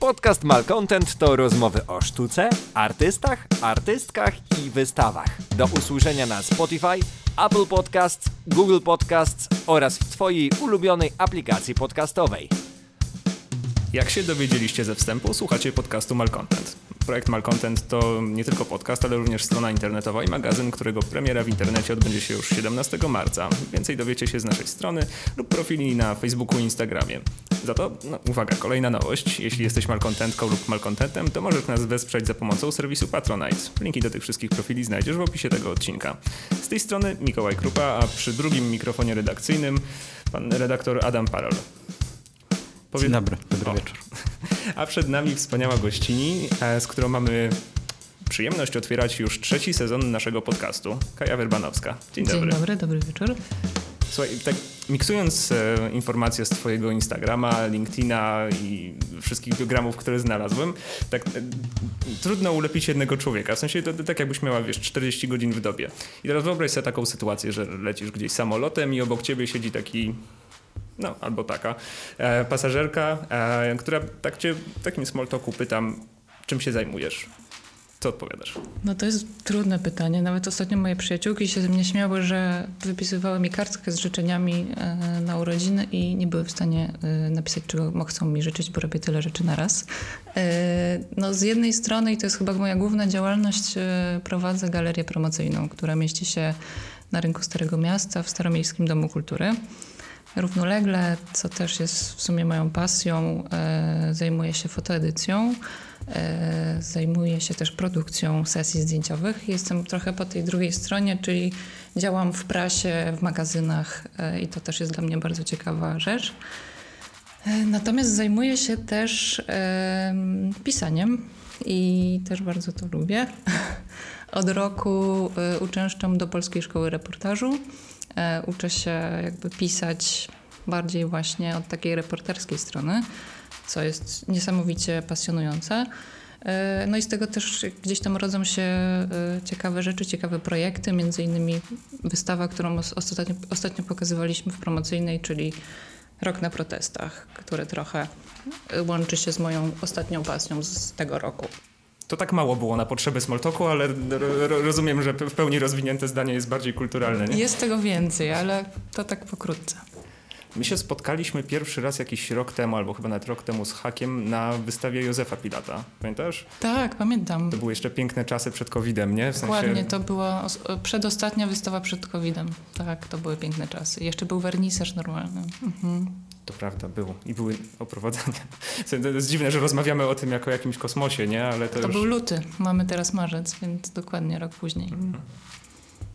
Podcast Malcontent to rozmowy o sztuce, artystach, artystkach i wystawach. Do usłyszenia na Spotify, Apple Podcasts, Google Podcasts oraz w Twojej ulubionej aplikacji podcastowej. Jak się dowiedzieliście ze wstępu, słuchacie podcastu Malcontent. Projekt Malcontent to nie tylko podcast, ale również strona internetowa i magazyn, którego premiera w internecie odbędzie się już 17 marca. Więcej dowiecie się z naszej strony lub profili na Facebooku i Instagramie. Za to, no, uwaga, kolejna nowość. Jeśli jesteś malcontentką lub malcontentem, to możesz nas wesprzeć za pomocą serwisu Patronite. Linki do tych wszystkich profili znajdziesz w opisie tego odcinka. Z tej strony Mikołaj Krupa, a przy drugim mikrofonie redakcyjnym pan redaktor Adam Parol. Powie... Dzień dobry, dobry O. wieczór. A przed nami wspaniała gościni, e, z którą mamy przyjemność otwierać już trzeci sezon naszego podcastu. Kaja Werbanowska. Dzień dobry. Dzień dobry, dobry wieczór. Słuchaj, tak miksując e, informacje z twojego Instagrama, LinkedIna i wszystkich biogramów, które znalazłem, tak e, trudno ulepić jednego człowieka. W sensie to, to tak jakbyś miała, wiesz, 40 godzin w dobie. I teraz wyobraź sobie taką sytuację, że lecisz gdzieś samolotem i obok ciebie siedzi taki no, albo taka e, pasażerka, e, która tak cię w takim small talku pytam, czym się zajmujesz? Co odpowiadasz? No to jest trudne pytanie. Nawet ostatnio moje przyjaciółki się ze mnie śmiały, że wypisywały mi kartkę z życzeniami e, na urodziny i nie były w stanie e, napisać, czego chcą mi życzyć, bo robię tyle rzeczy na raz. E, no z jednej strony, i to jest chyba moja główna działalność, prowadzę galerię promocyjną, która mieści się na rynku Starego Miasta w Staromiejskim Domu Kultury. Równolegle, co też jest w sumie moją pasją, e, zajmuję się fotoedycją, e, zajmuję się też produkcją sesji zdjęciowych. Jestem trochę po tej drugiej stronie, czyli działam w prasie, w magazynach e, i to też jest dla mnie bardzo ciekawa rzecz. Natomiast zajmuję się też em, pisaniem i też bardzo to lubię. Od roku uczęszczam do Polskiej Szkoły Reportażu. E, Uczę się jakby pisać bardziej właśnie od takiej reporterskiej strony, co jest niesamowicie pasjonujące. E, No i z tego też gdzieś tam rodzą się e, ciekawe rzeczy, ciekawe projekty, między innymi wystawa, którą os- ostatnio, ostatnio pokazywaliśmy w promocyjnej, czyli Rok na protestach, który trochę łączy się z moją ostatnią pasją z tego roku. To tak mało było na potrzeby small talku, ale ro, ro, rozumiem, że w pełni rozwinięte zdanie jest bardziej kulturalne. Nie? Jest tego więcej, ale to tak pokrótce. My się spotkaliśmy pierwszy raz jakiś rok temu, albo chyba nawet rok temu z Hakiem na wystawie Józefa Pilata. Pamiętasz? Tak, pamiętam. To były jeszcze piękne czasy przed COVID-em, nie? W sensie- Dokładnie, to była os- przedostatnia wystawa przed COVID-em. Tak, to były piękne czasy. Jeszcze był wernisaż normalny. Mhm. To prawda, było. I były oprowadzania. To jest dziwne, że rozmawiamy o tym jako o jakimś kosmosie, nie? Ale to, To już... był luty, mamy teraz marzec, więc dokładnie rok później.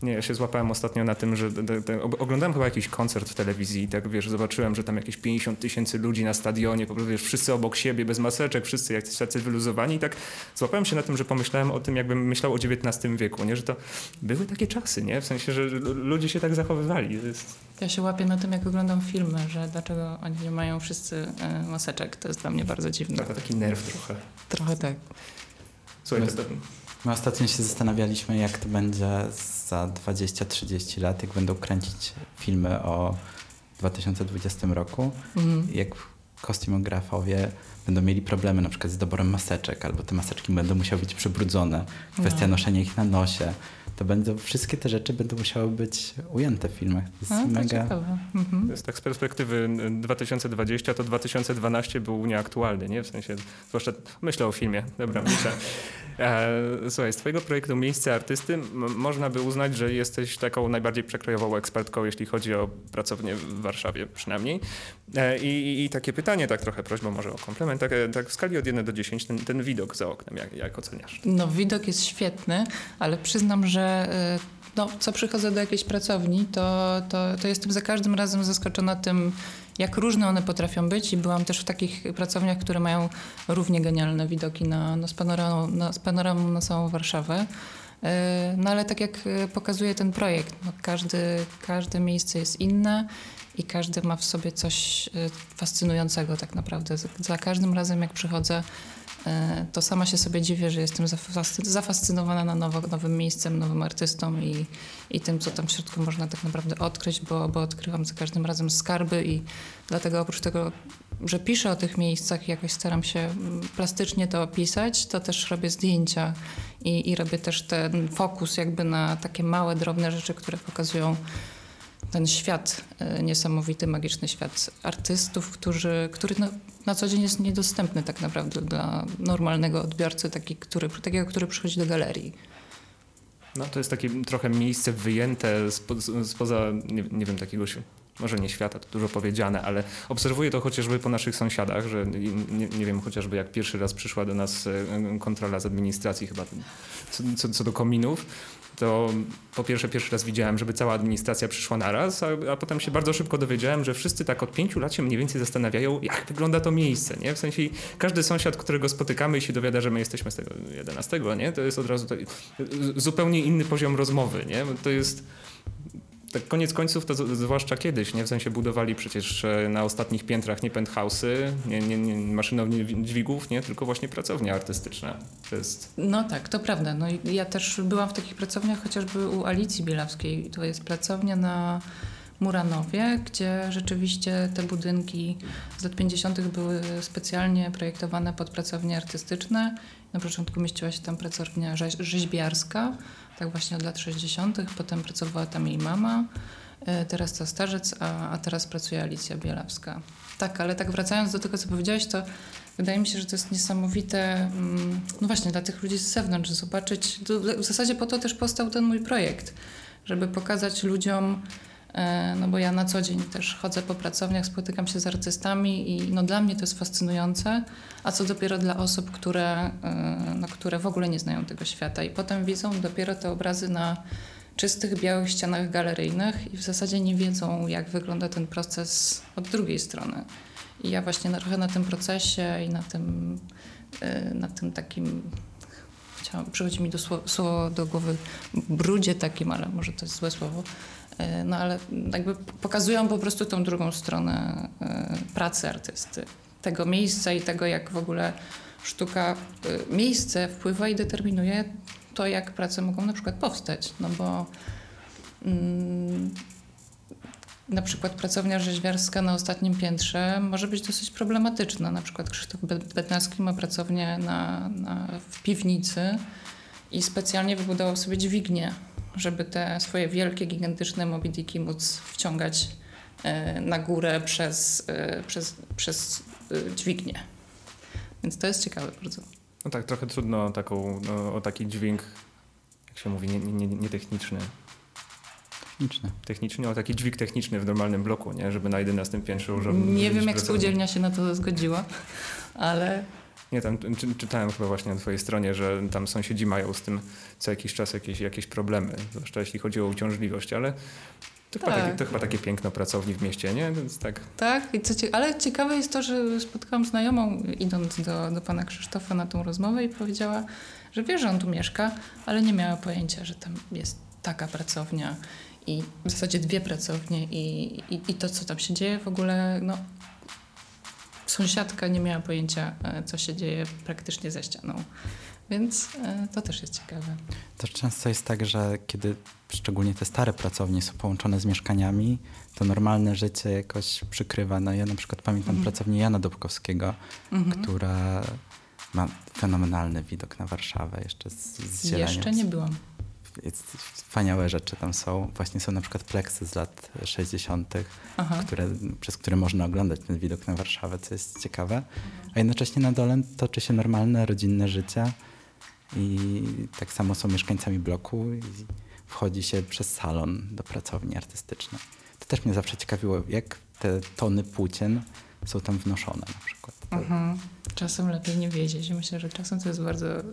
Nie, ja się złapałem ostatnio na tym, że de, ob- oglądałem chyba jakiś koncert w telewizji i tak wiesz, zobaczyłem, że tam jakieś 50 tysięcy ludzi na stadionie, po prostu wiesz, wszyscy obok siebie, bez maseczek, wszyscy jak tacy wyluzowani i tak złapałem się na tym, że pomyślałem o tym, jakbym myślał o XIX wieku, nie? Że to były takie czasy, nie? W sensie, że ludzie się tak zachowywali. Jest... Ja się łapię na tym, jak oglądam filmy, że dlaczego oni nie mają wszyscy e, maseczek. To jest dla mnie bardzo dziwne. To taki nerw trochę. Trochę tak. Słuchaj, to, My ostatnio się zastanawialiśmy, jak to będzie za 20-30 lat, jak będą kręcić filmy o 2020 roku, Mhm. jak kostiumografowie będą mieli problemy na przykład z doborem maseczek, albo te maseczki będą musiały być przybrudzone, kwestia No. noszenia ich na nosie. To będą, wszystkie te rzeczy będą musiały być ujęte w filmach. To jest A, to mega... Mhm. To jest tak z perspektywy 2020, to 2012 był nieaktualny, nie? W sensie, zwłaszcza myślę o filmie, dobra, myślę. E, słuchaj, z twojego projektu Miejsce Artysty można by uznać, że jesteś taką najbardziej przekrojową ekspertką, jeśli chodzi o pracownię w Warszawie przynajmniej. E, i, i, I takie pytanie, tak trochę prośbą może o komplement, tak, e, tak w skali od 1 do 10, ten, ten widok za oknem, jak, jak oceniasz? No, widok jest świetny, ale przyznam, że y, no, co przychodzę do jakiejś pracowni, to, to, to jestem za każdym razem zaskoczona tym, jak różne one potrafią być i byłam też w takich pracowniach, które mają równie genialne widoki na, no, z, panoramą, na, z panoramą na całą Warszawę. Y, No ale tak jak y, pokazuje ten projekt, no, każdy, każde miejsce jest inne i każdy ma w sobie coś fascynującego tak naprawdę. Za, każdym razem jak przychodzę, to sama się sobie dziwię, że jestem zafascy- zafascynowana na nowo, nowym miejscem, nowym artystą i, i tym, co tam w środku można tak naprawdę odkryć, bo, bo odkrywam za każdym razem skarby i dlatego oprócz tego że piszę o tych miejscach i jakoś staram się mm, plastycznie to opisać, to też robię zdjęcia i, i robię też ten fokus jakby na takie małe, drobne rzeczy, które pokazują ten świat, e, niesamowity, magiczny świat artystów, którzy, który no, na co dzień jest niedostępny tak naprawdę dla normalnego odbiorcy, taki, który, takiego, który przychodzi do galerii. No to jest takie trochę miejsce wyjęte spo, spoza, nie, nie wiem, takiego może nie świata, to dużo powiedziane, ale obserwuję to chociażby po naszych sąsiadach, że nie, nie, wiem, chociażby jak pierwszy raz przyszła do nas e, kontrola z administracji chyba co, co, co do kominów, to po pierwsze pierwszy raz widziałem, żeby cała administracja przyszła naraz, a, a potem się bardzo szybko dowiedziałem, że wszyscy tak od pięciu lat się mniej więcej zastanawiają, jak wygląda to miejsce, nie? W sensie każdy sąsiad, którego spotykamy i się dowiada, że my jesteśmy z tego 11, nie? To jest od razu to, zupełnie inny poziom rozmowy, nie? To jest tak koniec końców to zwłaszcza kiedyś, nie? W sensie budowali przecież e, na ostatnich piętrach nie penthouse'y, nie, nie, nie dźwigów, nie? Tylko właśnie pracownie artystyczne. To jest... No tak, to prawda. No ja też byłam w takich pracowniach, chociażby u Alicji Bielawskiej. To jest pracownia na Muranowie, gdzie rzeczywiście te budynki z lat 50. były specjalnie projektowane pod pracownie artystyczne. Na początku mieściła się tam pracownia rzeźbiarska, tak właśnie od lat 60. Potem pracowała tam jej mama, e, teraz to starzec, a, a teraz pracuje Alicja Bielawska. Tak, ale tak wracając do tego, co powiedziałeś, to wydaje mi się, że to jest niesamowite, mm, no właśnie dla tych ludzi z zewnątrz, zobaczyć, w zasadzie po to też powstał ten mój projekt, żeby pokazać ludziom, no bo ja na co dzień też chodzę po pracowniach, spotykam się z artystami i no dla mnie to jest fascynujące, a co dopiero dla osób, które, e, no, które w ogóle nie znają tego świata i potem widzą dopiero te obrazy na czystych, białych ścianach galeryjnych i w zasadzie nie wiedzą, jak wygląda ten proces od drugiej strony. I ja właśnie trochę na tym procesie i na tym, e, na tym takim chciałam, przychodzi mi do słowo do głowy brudzie takim, ale może to jest złe słowo, E, no ale jakby pokazują po prostu tą drugą stronę e, pracy artysty. Tego miejsca i tego, jak w ogóle sztuka, e, miejsce wpływa i determinuje to, jak prace mogą na przykład powstać. No bo mm, na przykład pracownia rzeźbiarska na ostatnim piętrze może być dosyć problematyczna. Na przykład Krzysztof Bednarski ma pracownię na, na, w piwnicy i specjalnie wybudował sobie dźwignię żeby te swoje wielkie, gigantyczne mobidiki móc wciągać e, na górę przez, e, przez, przez e, dźwignię. Więc to jest ciekawe bardzo. No tak, trochę trudno taką, no, o taki dźwięk, jak się mówi, nietechniczny. Nie, nie Techniczny. Techniczny, o taki dźwig techniczny w normalnym bloku, nie? żeby na 11 piętrze używać. Nie wiem, jak spółdzielnia się na to zgodziła, ale nie, tam czy, czytałem chyba właśnie na twojej stronie, że tam sąsiedzi mają z tym co jakiś czas jakieś, jakieś problemy, zwłaszcza jeśli chodzi o uciążliwość, ale to, tak. chyba takie, to chyba takie piękno pracowni w mieście, nie? Więc tak. Tak, co ale ciekawe jest to, że spotkałam znajomą idąc do, do pana Krzysztofa na tą rozmowę i powiedziała, że wie, że on tu mieszka, ale nie miała pojęcia, że tam jest taka pracownia i w zasadzie dwie pracownie i, i, i to, co tam się dzieje w ogóle, no sąsiadka nie miała pojęcia, e, co się dzieje praktycznie ze ścianą. Więc e, to też jest ciekawe. Też często jest tak, że kiedy szczególnie te stare pracownie są połączone z mieszkaniami, to normalne życie jakoś przykrywa. No ja na przykład pamiętam mhm. pracownię Jana Dobkowskiego, mhm. która ma fenomenalny widok na Warszawę jeszcze z, z Jeszcze nie byłam jest, wspaniałe rzeczy tam są. Właśnie są na przykład pleksy z lat 60., które, przez które można oglądać ten widok na Warszawę, co jest ciekawe. A jednocześnie na dole toczy się normalne, rodzinne życie i tak samo są mieszkańcami bloku i wchodzi się przez salon do pracowni artystycznej. To też mnie zawsze ciekawiło, jak te tony płócien są tam wnoszone na przykład. Mhm. Czasem lepiej nie wiedzieć. Myślę, że czasem to jest bardzo y,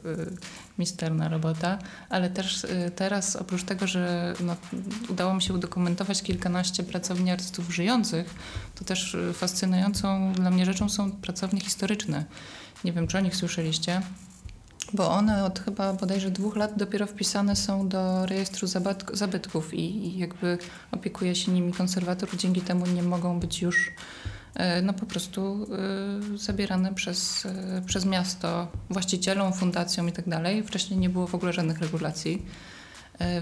misterna robota, ale też y, teraz oprócz tego, że no, udało mi się udokumentować kilkanaście pracowni artystów żyjących, to też y, fascynującą dla mnie rzeczą są pracownie historyczne. Nie wiem, czy o nich słyszeliście. Bo one od chyba bodajże dwóch lat dopiero wpisane są do rejestru zabytków i, i jakby opiekuje się nimi konserwator. Dzięki temu nie mogą być już no po prostu e, zabierane przez, e, przez miasto właścicielom, fundacjom i tak dalej. Wcześniej nie było w ogóle żadnych regulacji,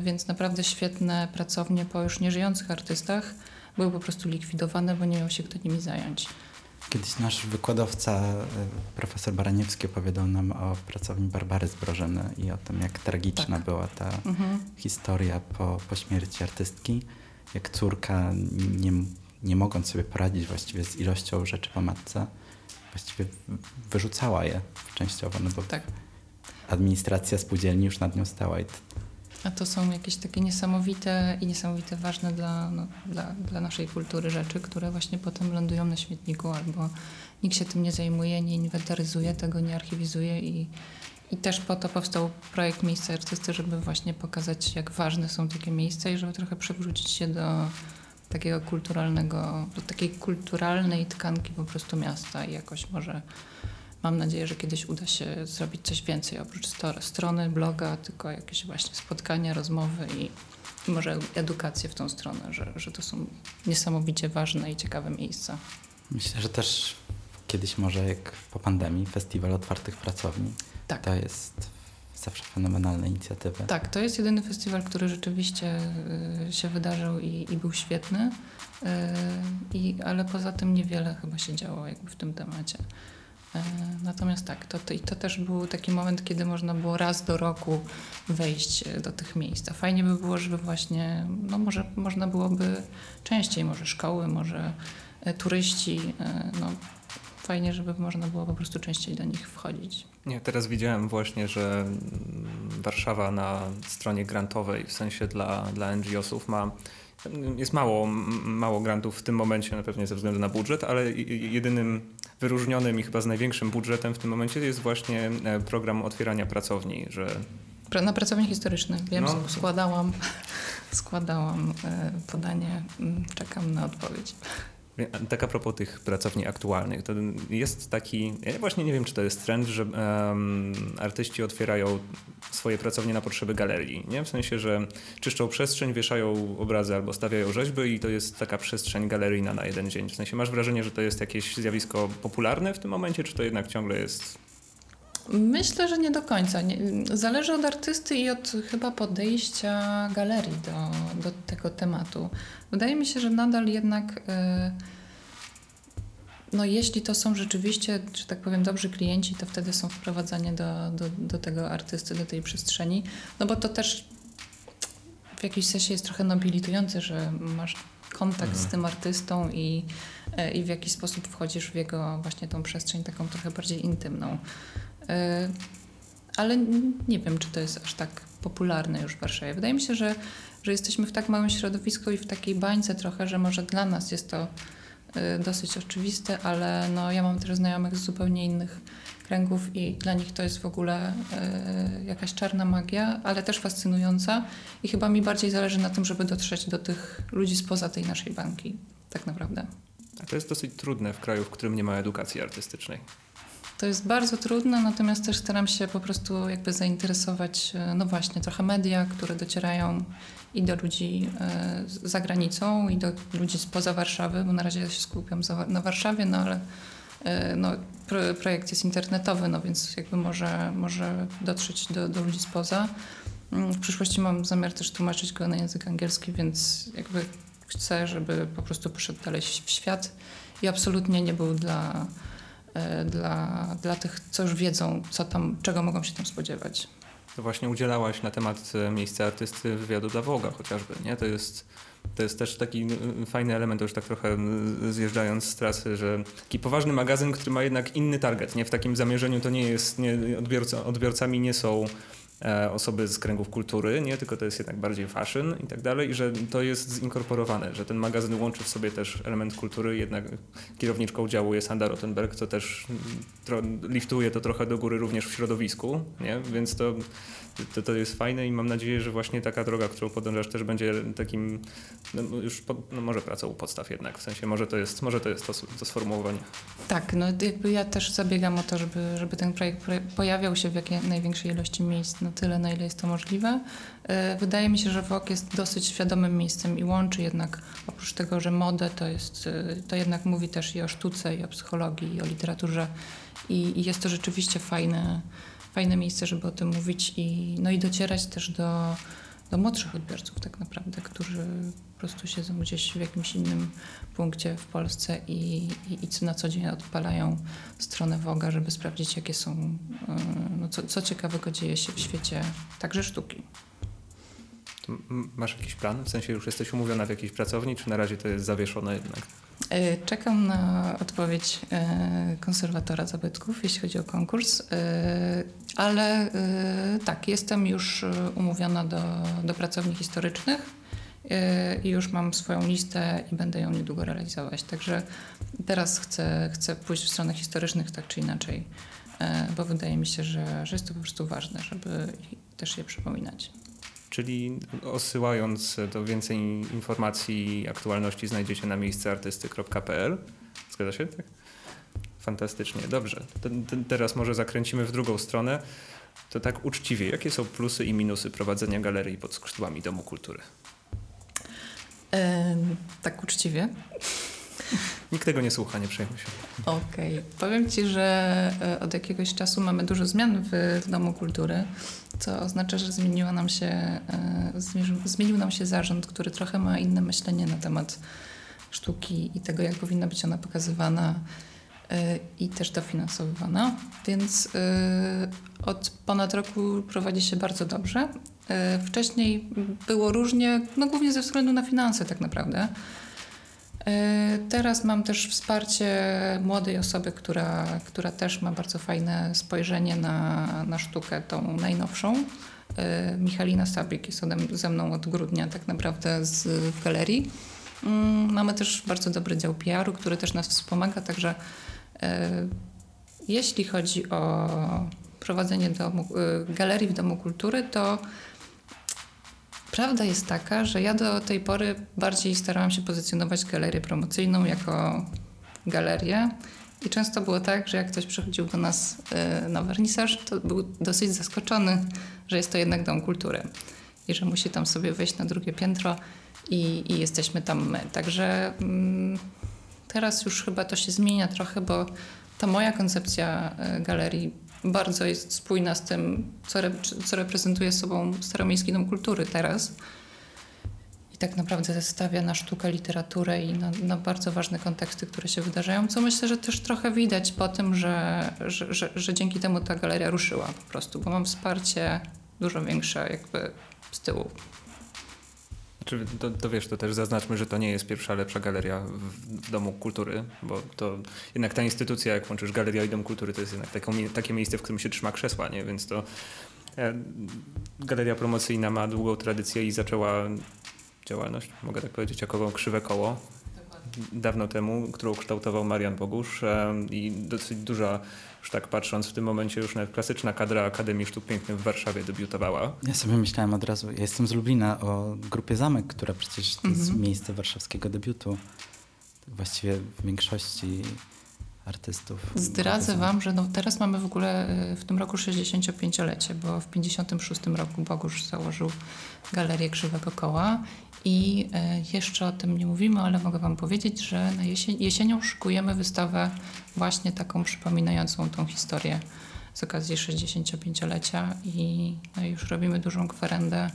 więc naprawdę świetne pracownie po już nieżyjących artystach były po prostu likwidowane, bo nie miał się kto nimi zająć. Kiedyś nasz wykładowca, e, profesor Baraniewski, opowiadał nam o pracowni Barbary Zbrożyny i o tym, jak tragiczna Tak. była ta Mhm. historia po, po śmierci artystki. Jak córka, nie, nie mogąc sobie poradzić właściwie z ilością rzeczy po matce, właściwie wyrzucała je częściowo, no bo Tak. administracja spółdzielni już nad nią stała. A to są jakieś takie niesamowite i niesamowite ważne dla, no, dla, dla naszej kultury rzeczy, które właśnie potem lądują na śmietniku albo nikt się tym nie zajmuje, nie inwentaryzuje, tego nie archiwizuje i, i też po to powstał projekt Miejsca Artysty, żeby właśnie pokazać, jak ważne są takie miejsca i żeby trochę przywrócić się do takiego kulturalnego, do takiej kulturalnej tkanki po prostu miasta i jakoś może Mam nadzieję, że kiedyś uda się zrobić coś więcej oprócz strony, bloga, tylko jakieś właśnie spotkania, rozmowy i, i może edukację w tą stronę, że, że to są niesamowicie ważne i ciekawe miejsca. Myślę, że też kiedyś może jak po pandemii festiwal otwartych pracowni. Tak. To jest zawsze fenomenalna inicjatywa. Tak, to jest jedyny festiwal, który rzeczywiście y, się wydarzył i, i był świetny, y, i, ale poza tym niewiele chyba się działo jakby w tym temacie. Y, Natomiast tak, to, to, i to też był taki moment, kiedy można było raz do roku wejść do tych miejsc. A fajnie by było, żeby właśnie, no może można byłoby częściej, może szkoły, może turyści, no fajnie, żeby można było po prostu częściej do nich wchodzić. Nie, teraz widziałem właśnie, że Warszawa na stronie grantowej, w sensie dla, dla NGO-sów ma jest mało, mało grantów w tym momencie, na pewnie ze względu na budżet, ale jedynym wyróżnionym i chyba z największym budżetem w tym momencie jest właśnie e, program otwierania pracowni, że Na pracowni historycznej, wiem, No. składałam, składałam e, podanie, mm, czekam na odpowiedź. Tak a propos tych pracowni aktualnych, to jest taki, ja właśnie nie wiem, czy to jest trend, że em, artyści otwierają swoje pracownie na potrzeby galerii, nie? W sensie, że czyszczą przestrzeń, wieszają obrazy albo stawiają rzeźby i to jest taka przestrzeń galeryjna na jeden dzień. W sensie, masz wrażenie, że to jest jakieś zjawisko popularne w tym momencie, czy to jednak ciągle jest... Myślę, że nie do końca. Nie, zależy od artysty i od chyba podejścia galerii do, do tego tematu. Wydaje mi się, że nadal jednak, e, no jeśli to są rzeczywiście, że tak powiem, dobrzy klienci, to wtedy są wprowadzani do, do, do tego artysty, do tej przestrzeni. No bo to też w jakimś sensie jest trochę nobilitujące, że masz kontakt z tym artystą i, e, i w jakiś sposób wchodzisz w jego właśnie tą przestrzeń taką trochę bardziej intymną. E, Ale nie wiem, czy to jest aż tak popularne już w Warszawie. Wydaje mi się, że, że jesteśmy w tak małym środowisku i w takiej bańce trochę, że może dla nas jest to e, dosyć oczywiste, ale no, ja mam też znajomych z zupełnie innych kręgów i dla nich to jest w ogóle e, jakaś czarna magia, ale też fascynująca i chyba mi bardziej zależy na tym, żeby dotrzeć do tych ludzi spoza tej naszej bańki, tak naprawdę. A to jest dosyć trudne w kraju, w którym nie ma edukacji artystycznej. To jest bardzo trudne, natomiast też staram się po prostu jakby zainteresować, e, no właśnie, trochę media, które docierają i do ludzi e, za granicą, i do ludzi spoza Warszawy, bo na razie się skupiam na Warszawie, no ale e, no, pro, projekt jest internetowy, no więc jakby może, może dotrzeć do, do ludzi spoza. Mm, W przyszłości mam zamiar też tłumaczyć go na język angielski, więc jakby chcę, żeby po prostu poszedł dalej w świat i absolutnie nie był dla dla, dla tych, co już wiedzą, co tam, czego mogą się tam spodziewać. To właśnie udzielałaś na temat e, miejsca artysty wywiadu dla Woga chociażby, nie? To jest, to jest też taki e, fajny element, już tak trochę e, zjeżdżając z trasy, że taki poważny magazyn, który ma jednak inny target, nie? W takim zamierzeniu to nie jest, nie, odbiorca, odbiorcami nie są e, osoby z kręgów kultury, nie? Tylko to jest jednak bardziej fashion i tak dalej i że to jest zinkorporowane, że ten magazyn łączy w sobie też element kultury, jednak kierowniczką działu jest Anda Rottenberg, co też liftuje to trochę do góry również w środowisku, nie? Więc to to, to jest fajne i mam nadzieję, że właśnie taka droga, którą podążasz też będzie takim, no już pod, no może pracą u podstaw jednak, w sensie może to jest, może to, jest to, to sformułowanie. Tak, no jakby ja też zabiegam o to, żeby, żeby ten projekt pro- pojawiał się w jak największej ilości miejsc, na tyle, na ile jest to możliwe. E, Wydaje mi się, że WOK jest dosyć świadomym miejscem i łączy jednak, oprócz tego, że modę to jest, e, to jednak mówi też i o sztuce, i o psychologii, i o literaturze i, i jest to rzeczywiście fajne, fajne miejsce, żeby o tym mówić i, no i docierać też do, do młodszych odbiorców tak naprawdę, którzy prostu siedzą gdzieś w jakimś innym punkcie w Polsce i, i, i co na co dzień odpalają stronę Woga, żeby sprawdzić, jakie są, e, no co, co ciekawego dzieje się w świecie także sztuki. Masz jakiś plan? W sensie już jesteś umówiona w jakiejś pracowni, czy na razie to jest zawieszone jednak? E, czekam na odpowiedź e, konserwatora zabytków, jeśli chodzi o konkurs, ale tak, jestem już umówiona do, do pracowni historycznych i już mam swoją listę i będę ją niedługo realizować. Także teraz chcę, chcę pójść w stronę historycznych tak czy inaczej, bo wydaje mi się, że, że jest to po prostu ważne, żeby też je przypominać. Czyli osyłając do więcej informacji i aktualności znajdziecie na miejsceartysty.pl. Zgadza się? Tak? Fantastycznie. Dobrze. teraz może zakręcimy w drugą stronę. To tak uczciwie, jakie są plusy i minusy prowadzenia galerii pod skrzydłami Domu Kultury? Tak uczciwie. Nikt tego nie słucha, nie przejmuj się. Okej. Okay. Powiem Ci, że e, od jakiegoś czasu mamy dużo zmian w Domu Kultury, co oznacza, że zmieniła nam się, e, zmienił nam się zarząd, który trochę ma inne myślenie na temat sztuki i tego, jak powinna być ona pokazywana e, i też dofinansowywana. Więc od ponad roku prowadzi się bardzo dobrze. Wcześniej było różnie, no głównie ze względu na finanse tak naprawdę. E, teraz mam też wsparcie młodej osoby, która, która też ma bardzo fajne spojrzenie na, na sztukę, tą najnowszą. Michalina Sabik jest ze mną od grudnia tak naprawdę z, w galerii. Mm, mamy też bardzo dobry dział PR-u, który też nas wspomaga, także jeśli chodzi o prowadzenie domu, galerii w Domu Kultury, to Prawda jest taka, że ja do tej pory bardziej starałam się pozycjonować galerię promocyjną jako galerię. I często było tak, że jak ktoś przychodził do nas y, na wernisaż, to był dosyć zaskoczony, że jest to jednak dom kultury i że musi tam sobie wejść na drugie piętro i, i jesteśmy tam my. Także mm, teraz już chyba to się zmienia trochę, bo ta moja koncepcja y, galerii bardzo jest spójna z tym, co, re, co reprezentuje sobą Staromiejski Dom Kultury teraz. I tak naprawdę stawia na sztukę, literaturę i na, na, bardzo ważne konteksty, które się wydarzają, co myślę, że też trochę widać po tym, że, że, że, że dzięki temu ta galeria ruszyła po prostu, bo mam wsparcie dużo większe jakby z tyłu. Znaczy, to, to, wiesz, to też zaznaczmy, że to nie jest pierwsza lepsza galeria w, Domu Kultury, bo to jednak ta instytucja, jak łączysz galeria i Dom Kultury, to jest jednak taką, takie miejsce, w którym się trzyma krzesła, nie? Więc to e, galeria promocyjna ma długą tradycję i zaczęła działalność, mogę tak powiedzieć, jako krzywe koło dawno temu, którą kształtował Marian Bogusz e, i dosyć duża, już tak patrząc w tym momencie, już nawet klasyczna kadra Akademii Sztuk Pięknych w Warszawie debiutowała. Ja sobie myślałem od razu, ja jestem z Lublina, o grupie Zamek, która przecież to jest mhm. miejsce warszawskiego debiutu. Właściwie w większości artystów. Zdradzę Wam, że no teraz mamy w ogóle e, w tym roku 65-lecie, bo w 56 roku Bogusz założył Galerię Krzywego Koła i e, jeszcze o tym nie mówimy, ale mogę Wam powiedzieć, że na jesień, jesienią szykujemy wystawę właśnie taką przypominającą tą historię z okazji 65-lecia i no już robimy dużą kwerendę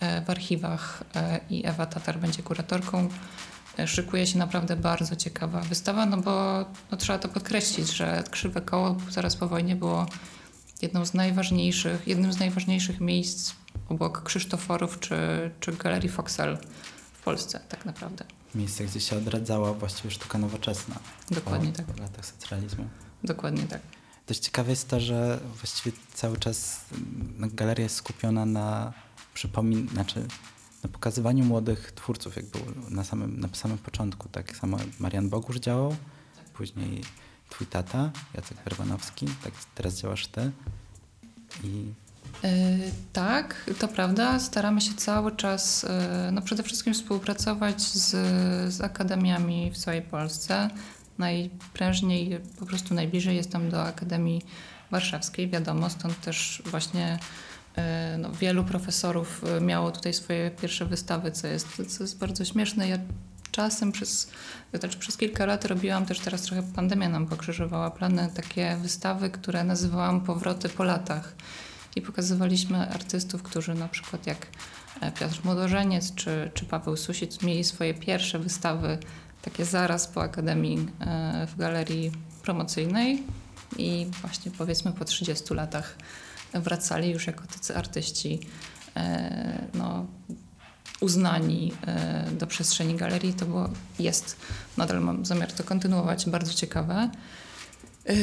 e, w archiwach i Ewa Tatar będzie kuratorką. Szykuje się naprawdę bardzo ciekawa wystawa, no bo no, trzeba to podkreślić, że Krzywe Koło zaraz po wojnie było jedną z najważniejszych, jednym z najważniejszych miejsc obok Krzysztoforów czy, czy Galerii Foxel w Polsce tak naprawdę. Miejsce, gdzie się odradzała właściwie sztuka nowoczesna. Dokładnie po, tak. W latach socjalizmu. Dokładnie tak. Dość ciekawe jest to, że właściwie cały czas no, galeria jest skupiona na przypomin... znaczy na pokazywaniu młodych twórców, jak było na samym, na samym początku. Tak samo Marian Bogusz działał, później twój tata, Jacek Werbanowski, tak teraz działasz ty. I... Yy, tak, to prawda. Staramy się cały czas, yy, no przede wszystkim współpracować z, z akademiami w całej Polsce. Najprężniej, po prostu najbliżej jestem do Akademii Warszawskiej, wiadomo, stąd też właśnie E, no, wielu profesorów e, miało tutaj swoje pierwsze wystawy, co jest, co jest bardzo śmieszne. Ja czasem przez, znaczy przez kilka lat robiłam też, teraz trochę pandemia nam pokrzyżowała plany, takie wystawy, które nazywałam Powroty po latach. I pokazywaliśmy artystów, którzy na przykład jak e, Piotr Młodożeniec czy, czy Paweł Susic mieli swoje pierwsze wystawy takie zaraz po Akademii e, w galerii promocyjnej i właśnie powiedzmy po 30 latach wracali już jako tacy artyści e, no, uznani do przestrzeni galerii. To było, jest, nadal mam zamiar to kontynuować, bardzo ciekawe. Yy,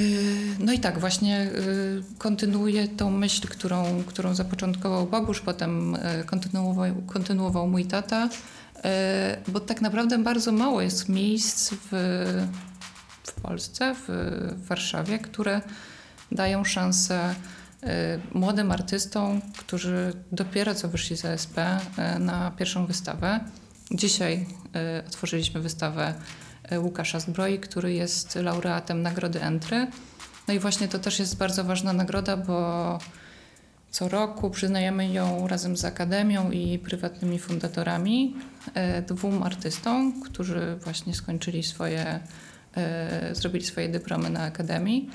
no i tak, właśnie yy, kontynuuję tą myśl, którą, którą zapoczątkował Bogusz, potem yy, kontynuował, kontynuował mój tata, bo tak naprawdę bardzo mało jest miejsc w, w Polsce, w, w Warszawie, które dają szansę młodym artystom, którzy dopiero co wyszli z ASP na pierwszą wystawę. Dzisiaj otworzyliśmy wystawę E, Łukasza Zbroi, który jest laureatem Nagrody Entry. No i właśnie to też jest bardzo ważna nagroda, bo co roku przyznajemy ją razem z Akademią i prywatnymi fundatorami e, dwóm artystom, którzy właśnie skończyli swoje, e, zrobili swoje dyplomy na Akademii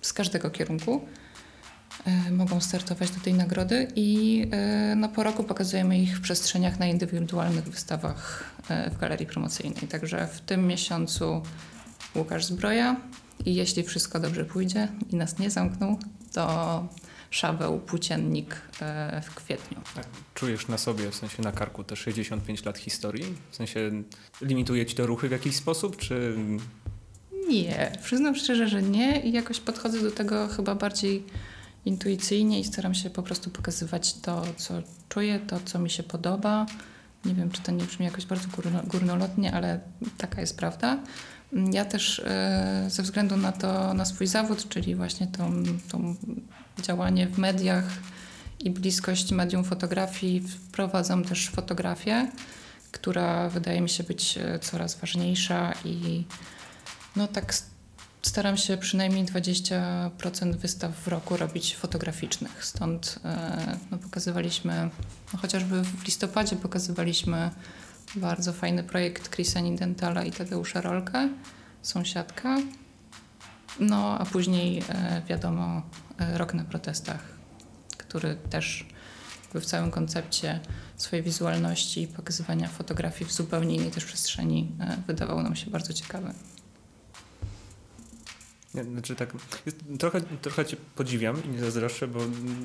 z każdego kierunku. E, mogą startować do tej nagrody i e, no, po roku pokazujemy ich w przestrzeniach na indywidualnych wystawach e, w galerii promocyjnej. Także w tym miesiącu Łukasz Zbroja i jeśli wszystko dobrze pójdzie i nas nie zamkną, to Szabeł Płóciennik w kwietniu. Czujesz na sobie, w sensie na karku te 65 lat historii? W sensie limituje ci to ruchy w jakiś sposób, czy... Nie, przyznam szczerze, że nie i jakoś podchodzę do tego chyba bardziej intuicyjnie i staram się po prostu pokazywać to, co czuję, to, co mi się podoba. Nie wiem, czy to nie brzmi jakoś bardzo górno, górnolotnie, ale taka jest prawda. Ja też e, ze względu na to, na swój zawód, czyli właśnie tą, tą działanie w mediach i bliskość medium fotografii, wprowadzam też fotografię, która wydaje mi się być e, coraz ważniejsza i no tak staram się przynajmniej 20% wystaw w roku robić fotograficznych. Stąd e, no, pokazywaliśmy, no, chociażby w listopadzie pokazywaliśmy bardzo fajny projekt Chrisa Nidentala i Tadeusza Rolkę, sąsiadka. No a później e, wiadomo e, Rok na protestach, który też w całym koncepcie swojej wizualności i pokazywania fotografii w zupełnie innej też przestrzeni wydawał nam się bardzo ciekawy. Znaczy tak, jest, trochę, trochę cię podziwiam i nie zazdroszczę, bo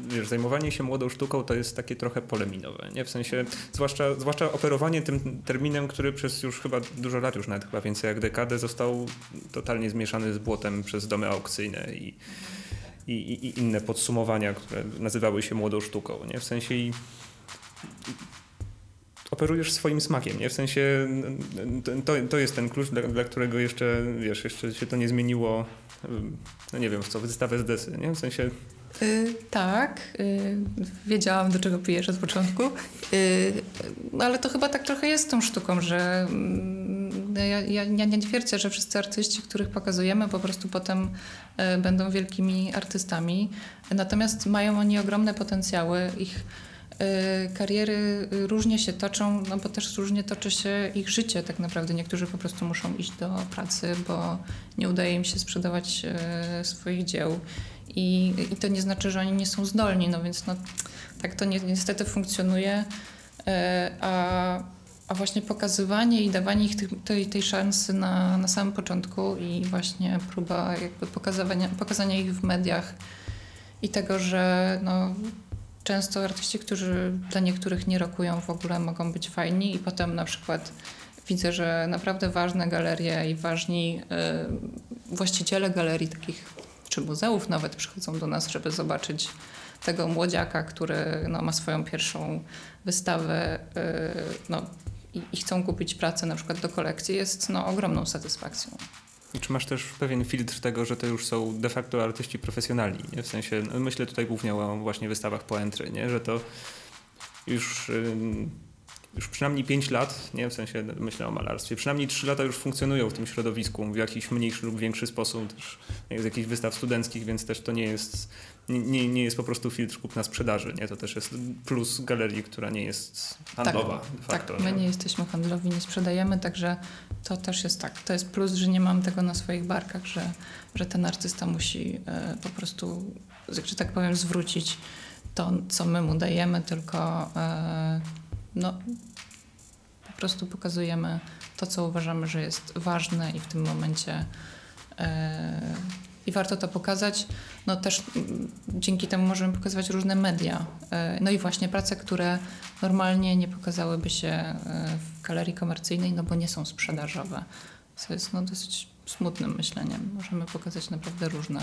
wiesz, zajmowanie się młodą sztuką to jest takie trochę poleminowe, nie? W sensie, zwłaszcza, zwłaszcza operowanie tym terminem, który przez już chyba dużo lat, już nawet chyba więcej jak dekadę, został totalnie zmieszany z błotem przez domy aukcyjne i, i, i inne podsumowania, które nazywały się młodą sztuką, nie? W sensie i, operujesz swoim smakiem, nie? W sensie to, to jest ten klucz, dla, dla, którego jeszcze, wiesz, jeszcze się to nie zmieniło, no nie wiem, w co, wystawę z desy, nie? W sensie... Yy, tak, yy, wiedziałam do czego pijesz od początku, yy, ale to chyba tak trochę jest tą sztuką, że mm, ja, ja, ja, nie twierdzę, że wszyscy artyści, których pokazujemy po prostu potem y, będą wielkimi artystami, natomiast mają oni ogromne potencjały, ich kariery różnie się toczą, no bo też różnie toczy się ich życie tak naprawdę. Niektórzy po prostu muszą iść do pracy, bo nie udaje im się sprzedawać y, swoich dzieł. I, I to nie znaczy, że oni nie są zdolni, no więc no, tak to ni niestety funkcjonuje. Y, a, a właśnie pokazywanie i dawanie ich tej, tej szansy na, na samym początku i właśnie próba jakby pokazywania, pokazania ich w mediach i tego, że no, często artyści, którzy dla niektórych nie rokują w ogóle, mogą być fajni i potem na przykład widzę, że naprawdę ważne galerie i ważni y, właściciele galerii takich czy muzeów nawet przychodzą do nas, żeby zobaczyć tego młodziaka, który no, ma swoją pierwszą wystawę y, no, i, i, chcą kupić pracę na przykład do kolekcji, jest no, ogromną satysfakcją. Czy masz też pewien filtr tego, że to już są de facto artyści profesjonalni? Nie? W sensie, no myślę tutaj głównie o właśnie wystawach po entry, nie? że to już, już przynajmniej 5 lat, nie? w sensie myślę o malarstwie, przynajmniej 3 lata już funkcjonują w tym środowisku w jakiś mniejszy lub większy sposób, też z jakichś wystaw studenckich, więc też to nie jest nie, nie jest po prostu filtr kupna sprzedaży, nie? To też jest plus galerii, która nie jest handlowa tak, de facto. Tak, my nie jesteśmy handlowi, nie sprzedajemy, także to też jest tak. To jest plus, że nie mam tego na swoich barkach, że, że ten artysta musi e, po prostu, że tak powiem, zwrócić to, co my mu dajemy, tylko e, no, po prostu pokazujemy to, co uważamy, że jest ważne i w tym momencie e, i warto to pokazać. No też dzięki temu możemy pokazywać różne media. E, no i właśnie prace, które normalnie nie pokazałyby się e, w galerii komercyjnej, no bo nie są sprzedażowe. Co jest no dosyć smutnym myśleniem. Możemy pokazać naprawdę różne,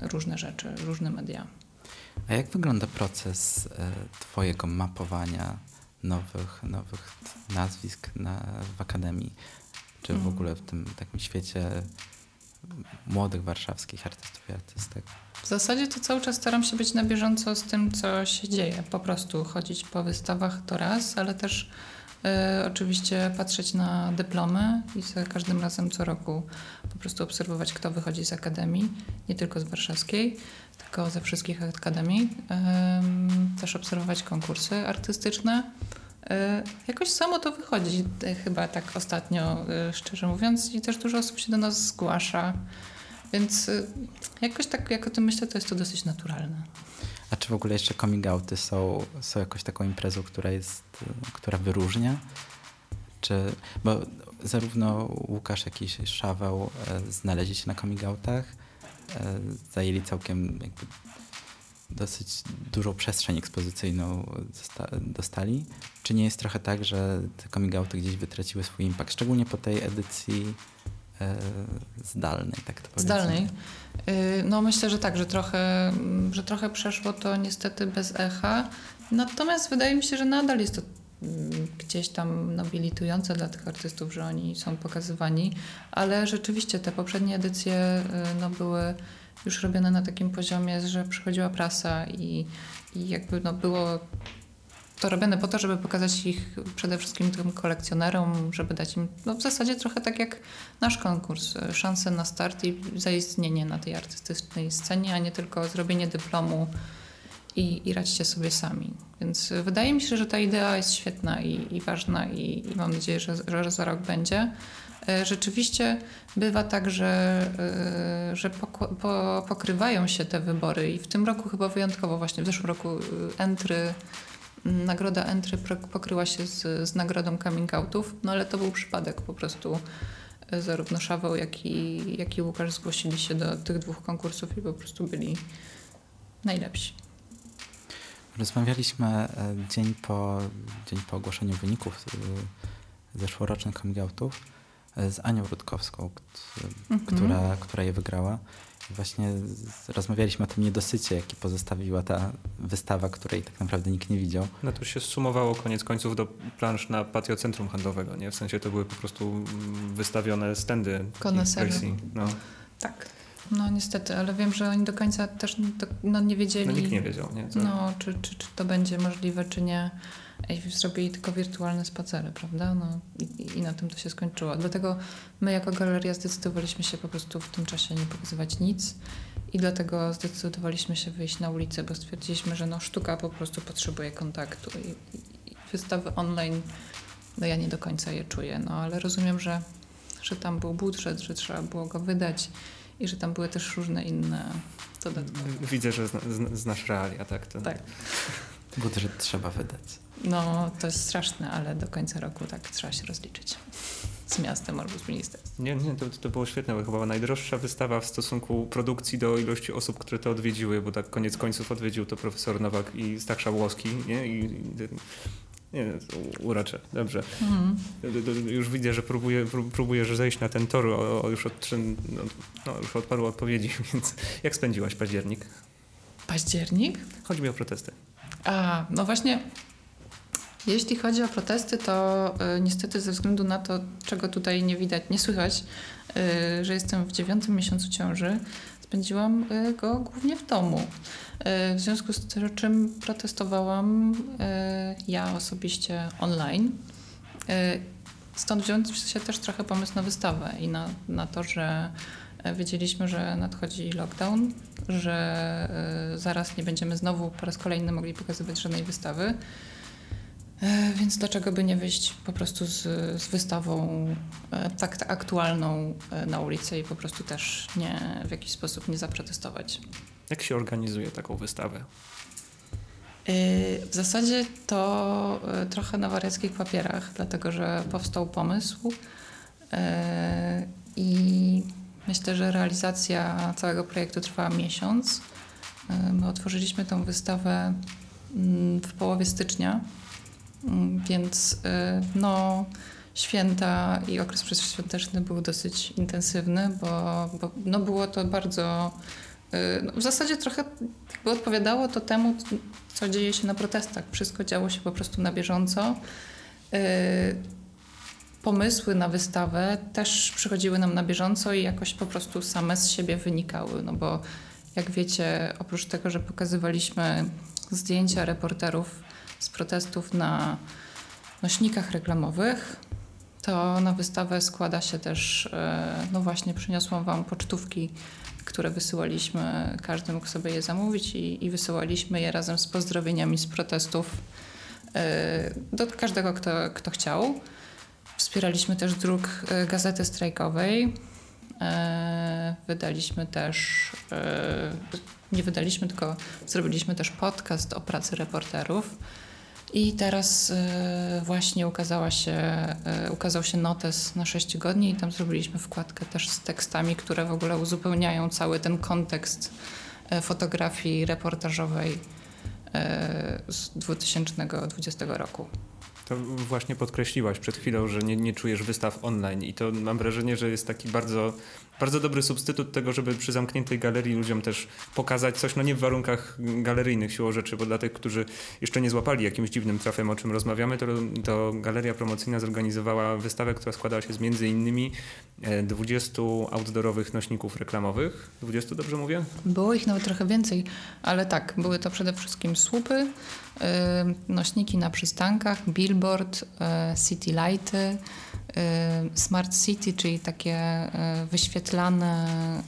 różne rzeczy, różne media. A jak wygląda proces Twojego mapowania nowych, nowych nazwisk na, w Akademii? Czy w mm. ogóle w tym takim świecie młodych warszawskich artystów i artystek? W zasadzie to cały czas staram się być na bieżąco z tym, co się dzieje. Po prostu chodzić po wystawach to raz, ale też oczywiście patrzeć na dyplomy i za każdym razem co roku po prostu obserwować, kto wychodzi z akademii, nie tylko z warszawskiej, tylko ze wszystkich akademii. Y, też obserwować konkursy artystyczne. E, jakoś samo to wychodzi e, chyba tak ostatnio, szczerze mówiąc, i też dużo osób się do nas zgłasza, więc jakoś tak, jak o tym myślę, to jest to dosyć naturalne. A czy w ogóle jeszcze coming outy są, są jakąś taką imprezą, która jest, która wyróżnia? Czy, bo zarówno Łukasz, jak i Szaweł znaleźli się na coming outach, zajęli całkiem dosyć dużą przestrzeń ekspozycyjną dostali. Czy nie jest trochę tak, że te coming outy gdzieś wytraciły swój impact, szczególnie po tej edycji e, zdalnej, tak to powiedzmy? Zdalnej? Y, no myślę, że tak, że trochę, że trochę przeszło to niestety bez echa. Natomiast wydaje mi się, że nadal jest to mm, gdzieś tam nobilitujące dla tych artystów, że oni są pokazywani, ale rzeczywiście te poprzednie edycje y, no, były już robione na takim poziomie, że przychodziła prasa i, i jakby no było to robione po to, żeby pokazać ich przede wszystkim tym kolekcjonerom, żeby dać im no w zasadzie trochę tak jak nasz konkurs, szansę na start i zaistnienie na tej artystycznej scenie, a nie tylko zrobienie dyplomu i, i radźcie sobie sami. Więc wydaje mi się, że ta idea jest świetna i, i ważna i, i mam nadzieję, że, że za rok będzie. E, rzeczywiście bywa tak, że, e, że pokrywają się te wybory i w tym roku chyba wyjątkowo właśnie, w zeszłym roku e, Entry, nagroda Entry pokryła się z, z nagrodą coming outów, no ale to był przypadek po prostu zarówno Szaweł, jak i, jak i Łukasz zgłosili się do tych dwóch konkursów i po prostu byli najlepsi. Rozmawialiśmy dzień po, dzień po ogłoszeniu wyników zeszłorocznych coming outów z Anią Rutkowską, mhm. która, która je wygrała. Właśnie rozmawialiśmy o tym niedosycie, jaki pozostawiła ta wystawa, której tak naprawdę nikt nie widział. No to się sumowało koniec końców do plansz na patio centrum handlowego, nie? W sensie to były po prostu wystawione stędy. Konesery. No. Tak. No niestety, ale wiem, że oni do końca też no, nie wiedzieli. No nikt nie wiedział, nie? Co? No, czy, czy, czy to będzie możliwe, czy nie. I zrobili tylko wirtualne spacery, prawda? No, i, I na tym to się skończyło. Dlatego my jako galeria zdecydowaliśmy się po prostu w tym czasie nie pokazywać nic i dlatego zdecydowaliśmy się wyjść na ulicę, bo stwierdziliśmy, że no, sztuka po prostu potrzebuje kontaktu i, i, i wystawy online, no ja nie do końca je czuję, no ale rozumiem, że, że tam był budżet, że trzeba było go wydać i że tam były też różne inne dodatki. Widzę, że zna, znasz realia, tak? To... Tak. Budżet trzeba wydać. No, to jest straszne, ale do końca roku tak trzeba się rozliczyć z miastem albo z ministerstwem. Nie, nie, to, to było świetne, bo chyba najdroższa wystawa w stosunku produkcji do ilości osób, które to odwiedziły, bo tak koniec końców odwiedził to profesor Nowak i Stach Szabłowski, nie? I, i nie, uraczę, dobrze. Mhm. Już widzę, że próbuję, próbujesz zejść na ten tor o, o już, od, no, no, już od paru odpowiedzi, więc jak spędziłaś październik? Październik? Chodzi mi o protesty. A, no właśnie jeśli chodzi o protesty, to y, niestety ze względu na to, czego tutaj nie widać, nie słychać, y, że jestem w dziewiątym miesiącu ciąży, spędziłam y, go głównie w domu. W związku z czym protestowałam ja osobiście online. Stąd wziął się też trochę pomysł na wystawę i na, na to, że wiedzieliśmy, że nadchodzi lockdown, że zaraz nie będziemy znowu po raz kolejny mogli pokazywać żadnej wystawy. E, więc dlaczego by nie wyjść po prostu z, z wystawą e, tak, aktualną e, na ulicę i po prostu też nie, w jakiś sposób nie zaprotestować? Jak się organizuje taką wystawę? W zasadzie to trochę na wariackich papierach, dlatego że powstał pomysł i myślę, że realizacja całego projektu trwała miesiąc. My otworzyliśmy tę wystawę mm, w połowie stycznia, mm, więc no, święta i okres przedświąteczny był dosyć intensywny, bo, bo no było to bardzo no w zasadzie trochę odpowiadało to temu, co dzieje się na protestach. Wszystko działo się po prostu na bieżąco. Pomysły na wystawę też przychodziły nam na bieżąco i jakoś po prostu same z siebie wynikały, no bo jak wiecie, oprócz tego, że pokazywaliśmy zdjęcia reporterów z protestów na nośnikach reklamowych, to na wystawę składa się też, y, no właśnie, przyniosłam Wam pocztówki które wysyłaliśmy, każdy mógł sobie je zamówić i, i wysyłaliśmy je razem z pozdrowieniami z protestów e, do każdego, kto, kto chciał. Wspieraliśmy też druk e, gazety strajkowej. E, wydaliśmy też, nie wydaliśmy, tylko zrobiliśmy też podcast o pracy reporterów. I teraz właśnie ukazała się, ukazał się notes na 6 tygodni i tam zrobiliśmy wkładkę też z tekstami, które w ogóle uzupełniają cały ten kontekst fotografii reportażowej z 2020 roku. To właśnie podkreśliłaś przed chwilą, że nie, nie czujesz wystaw online i to mam wrażenie, że jest taki bardzo bardzo dobry substytut tego, żeby przy zamkniętej galerii ludziom też pokazać coś, no nie w warunkach galeryjnych siłą rzeczy, bo dla tych, którzy jeszcze nie złapali jakimś dziwnym trafem, o czym rozmawiamy, to, to galeria promocyjna zorganizowała wystawę, która składała się z między innymi 20 e, outdoorowych nośników reklamowych. 20, dobrze mówię? Było ich nawet trochę więcej, ale tak, były to przede wszystkim słupy, yy, nośniki na przystankach, billboard, yy, city lighty, Y, Smart City, czyli takie y, wyświetlane,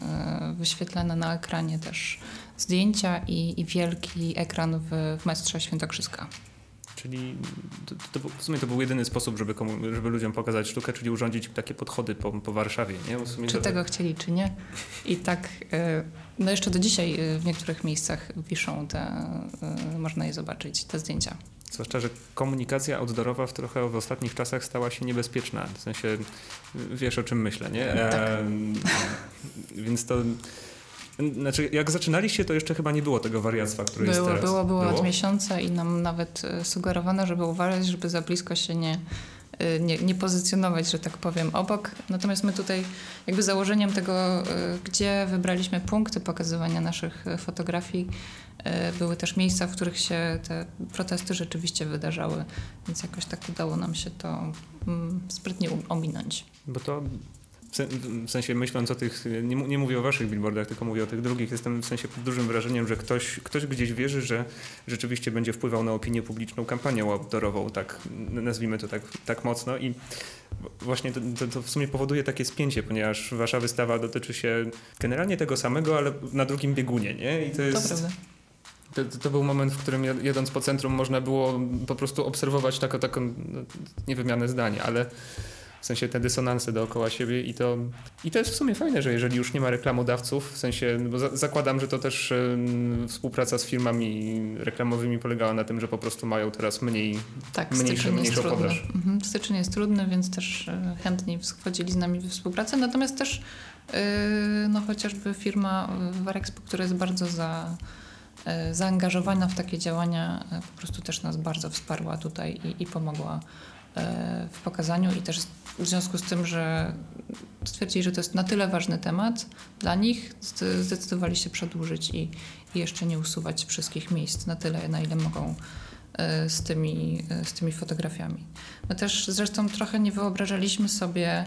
wyświetlane na ekranie też zdjęcia i, i wielki ekran w, w mestrze Świętokrzyska. Czyli to, to, w sumie to był jedyny sposób, żeby, komu, żeby ludziom pokazać sztukę, czyli urządzić takie podchody po, po Warszawie. Nie? czy to... tego chcieli, czy nie. I tak, no jeszcze do dzisiaj w niektórych miejscach wiszą te, można je zobaczyć, te zdjęcia. Zwłaszcza, że komunikacja outdoorowa w trochę w ostatnich czasach stała się niebezpieczna. W sensie, wiesz o czym myślę, nie? Tak. E, więc to... Znaczy, jak zaczynaliście, to jeszcze chyba nie było tego wariactwa, które było, jest teraz. Było, było, było od miesiąca i nam nawet e, sugerowano, żeby uważać, żeby za blisko się nie, e, nie, nie, pozycjonować, że tak powiem, obok. Natomiast my tutaj jakby założeniem tego, e, gdzie wybraliśmy punkty pokazywania naszych fotografii, były też miejsca, w których się te protesty rzeczywiście wydarzały, więc jakoś tak udało nam się to mm, sprytnie ominąć. Bo to w sensie myśląc o tych, nie, nie, mówię o waszych billboardach, tylko mówię o tych drugich, jestem w sensie pod dużym wrażeniem, że ktoś, ktoś gdzieś wierzy, że rzeczywiście będzie wpływał na opinię publiczną kampanią outdoorową, tak nazwijmy to tak, tak mocno i właśnie to, to, to, w sumie powoduje takie spięcie, ponieważ wasza wystawa dotyczy się generalnie tego samego, ale na drugim biegunie, nie? I to jest... To prawda. To, to, był moment, w którym jedąc po centrum można było po prostu obserwować taką, taką no, nie wymianę zdań, ale w sensie te dysonanse dookoła siebie i to, i to jest w sumie fajne, że jeżeli już nie ma reklamodawców, w sensie, bo za, zakładam, że to też współpraca z firmami reklamowymi polegała na tym, że po prostu mają teraz mniej, tak, mniejsze, mniejszą podaż. Mhm, styczeń jest trudny, więc też y, chętniej wchodzili z nami w współpracę, natomiast też y, no chociażby firma Warexpo, która jest bardzo za E, zaangażowana w takie działania e, po prostu też nas bardzo wsparła tutaj i, i pomogła e, w pokazaniu i też w związku z tym, że stwierdzili, że to jest na tyle ważny temat dla nich, zdecydowali się przedłużyć i, i jeszcze nie usuwać wszystkich miejsc na tyle, na ile mogą z tymi, z tymi fotografiami. My też zresztą trochę nie wyobrażaliśmy sobie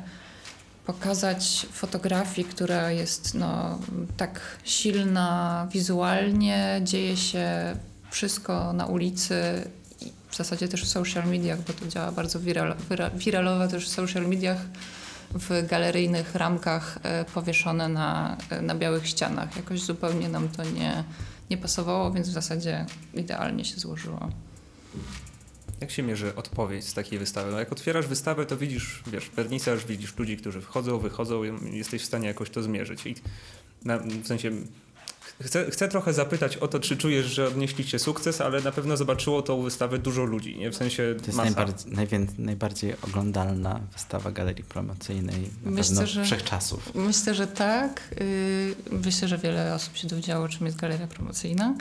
pokazać fotografię, która jest no, tak silna wizualnie, dzieje się wszystko na ulicy w zasadzie też w social mediach, bo to działa bardzo viral, wiralowo też w social mediach, w galeryjnych ramkach e, powieszone na, e, na białych ścianach. Jakoś zupełnie nam to nie, nie pasowało, więc w zasadzie idealnie się złożyło. Jak się mierzy odpowiedź z takiej wystawy? No jak otwierasz wystawę, to widzisz, wiesz, wernisaż, widzisz ludzi, którzy wchodzą, wychodzą, jesteś w stanie jakoś to zmierzyć. I na, w sensie Chcę, chcę trochę zapytać o to, czy czujesz, że odnieśliście sukces, ale na pewno zobaczyło tą wystawę dużo ludzi, nie? W sensie To jest masa. najbardziej, najwię- najbardziej oglądalna wystawa galerii promocyjnej na Myślę, pewno że- wszechczasów. Myślę, że tak. Yy, Myślę, że wiele osób się dowiedziało, czym jest galeria promocyjna,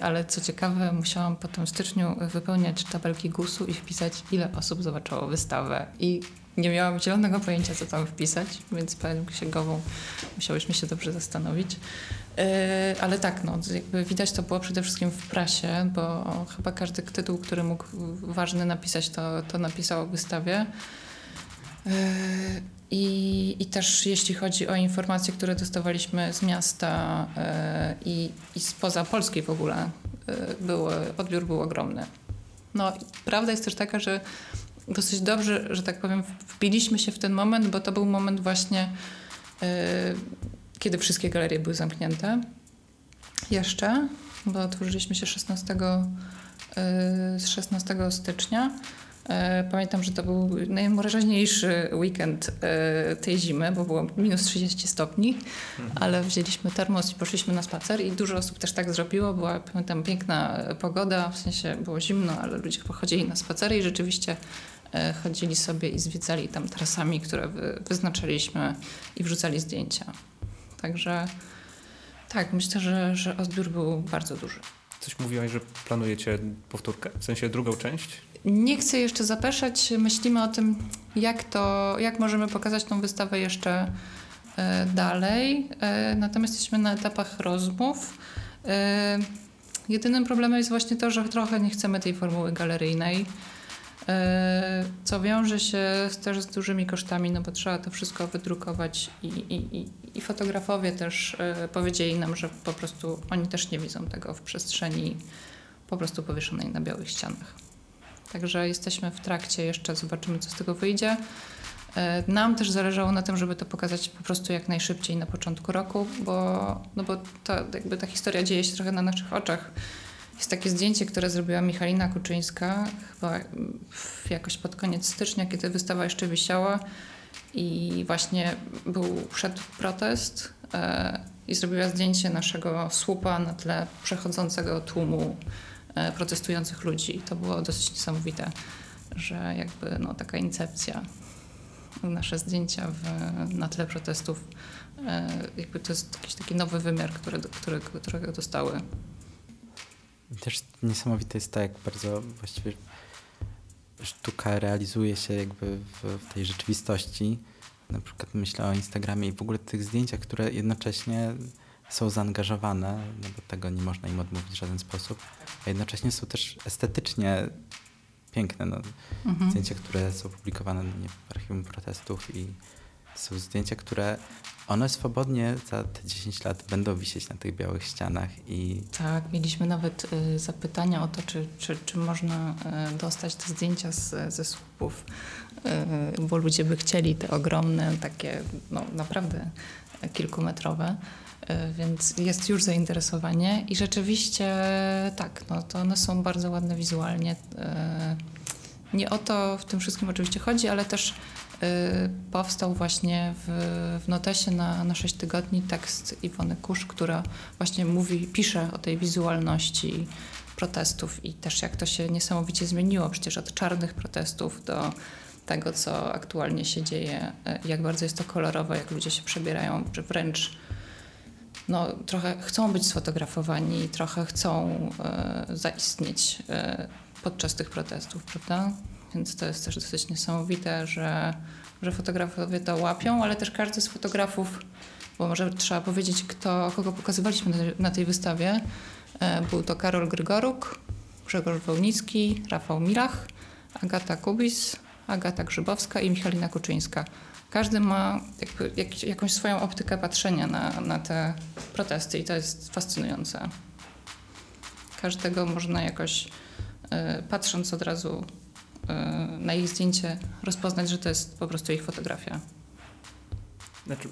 ale co ciekawe, musiałam potem w styczniu wypełniać tabelki GUS-u i wpisać, ile osób zobaczyło wystawę. I nie miałam zielonego pojęcia, co tam wpisać, więc panią księgową musiałyśmy się dobrze zastanowić. Yy, Ale tak, no, jakby widać to było przede wszystkim w prasie, bo chyba każdy tytuł, który mógł ważny napisać, to, to napisał o wystawie. Yy, I, I też jeśli chodzi o informacje, które dostawaliśmy z miasta yy, i, i spoza Polski w ogóle, yy, były, odbiór był ogromny. No, prawda jest też taka, że dosyć dobrze, że tak powiem, wbiliśmy się w ten moment, bo to był moment właśnie, yy, kiedy wszystkie galerie były zamknięte. Jeszcze, bo otworzyliśmy się 16, yy, z 16 stycznia. E, Pamiętam, że to był najmroźniejszy weekend e, tej zimy, bo było minus 30 stopni, ale wzięliśmy termos i poszliśmy na spacer i dużo osób też tak zrobiło. Była, pamiętam, piękna pogoda, w sensie było zimno, ale ludzie pochodzili na spacery i rzeczywiście e, chodzili sobie i zwiedzali tam trasami, które wy, wyznaczaliśmy i wrzucali zdjęcia. Także tak, myślę, że, że odbiór był bardzo duży. Coś mówiłaś, że planujecie powtórkę? W sensie drugą część? Nie chcę jeszcze zapeszać. Myślimy o tym, jak to, jak możemy pokazać tą wystawę jeszcze e, dalej. E, natomiast jesteśmy na etapach rozmów. E, jedynym problemem jest właśnie to, że trochę nie chcemy tej formuły galeryjnej. Co wiąże się też z dużymi kosztami, no bo trzeba to wszystko wydrukować i, i, i, fotografowie też powiedzieli nam, że po prostu oni też nie widzą tego w przestrzeni po prostu powieszonej na białych ścianach. Także jesteśmy w trakcie jeszcze, zobaczymy co z tego wyjdzie. E, Nam też zależało na tym, żeby to pokazać po prostu jak najszybciej na początku roku, bo, no bo ta, jakby ta historia dzieje się trochę na naszych oczach. Jest takie zdjęcie, które zrobiła Michalina Kuczyńska, chyba jakoś pod koniec stycznia, kiedy wystawa jeszcze wisiała i właśnie był, szedł protest e, i zrobiła zdjęcie naszego słupa na tle przechodzącego tłumu protestujących ludzi. To było dosyć niesamowite, że jakby no, taka incepcja, nasze zdjęcia w, na tle protestów, e, jakby to jest jakiś taki nowy wymiar, który, który, którego dostały. Też niesamowite jest to, jak bardzo właściwie sztuka realizuje się jakby w, w tej rzeczywistości. Na przykład myślę o Instagramie i w ogóle tych zdjęciach, które jednocześnie są zaangażowane, no bo tego nie można im odmówić w żaden sposób, a jednocześnie są też estetycznie piękne. No, Mhm. Zdjęcia, które są publikowane nie, w archiwum protestów i są zdjęcia, które one swobodnie za te 10 lat będą wisieć na tych białych ścianach i Tak, mieliśmy nawet y, zapytania o to, czy, czy, czy można y, dostać te zdjęcia z, ze słupów, y, bo ludzie by chcieli te ogromne, takie no, naprawdę kilkumetrowe, więc jest już zainteresowanie i rzeczywiście tak, no, to one są bardzo ładne wizualnie. y, Nie o to w tym wszystkim oczywiście chodzi, ale też y, powstał właśnie w, w notesie na, na 6 tygodni tekst Iwony Kusz, która właśnie mówi, pisze o tej wizualności protestów i też jak to się niesamowicie zmieniło przecież od czarnych protestów do tego, co aktualnie się dzieje, jak bardzo jest to kolorowe, jak ludzie się przebierają, czy wręcz no, trochę chcą być sfotografowani, trochę chcą y, zaistnieć y, podczas tych protestów, prawda? Więc to jest też dosyć niesamowite, że, że fotografowie to łapią, ale też każdy z fotografów, bo może trzeba powiedzieć, kto, kogo pokazywaliśmy na tej wystawie. E, Był to Karol Grygoruk, Grzegorz Wołnicki, Rafał Milach, Agata Kubis, Agata Grzybowska i Michalina Kuczyńska. Każdy ma jakby jak, jakąś swoją optykę patrzenia na, na te protesty i to jest fascynujące. Każdego można jakoś, e, patrząc od razu e, na ich zdjęcie, rozpoznać, że to jest po prostu ich fotografia. Znaczy,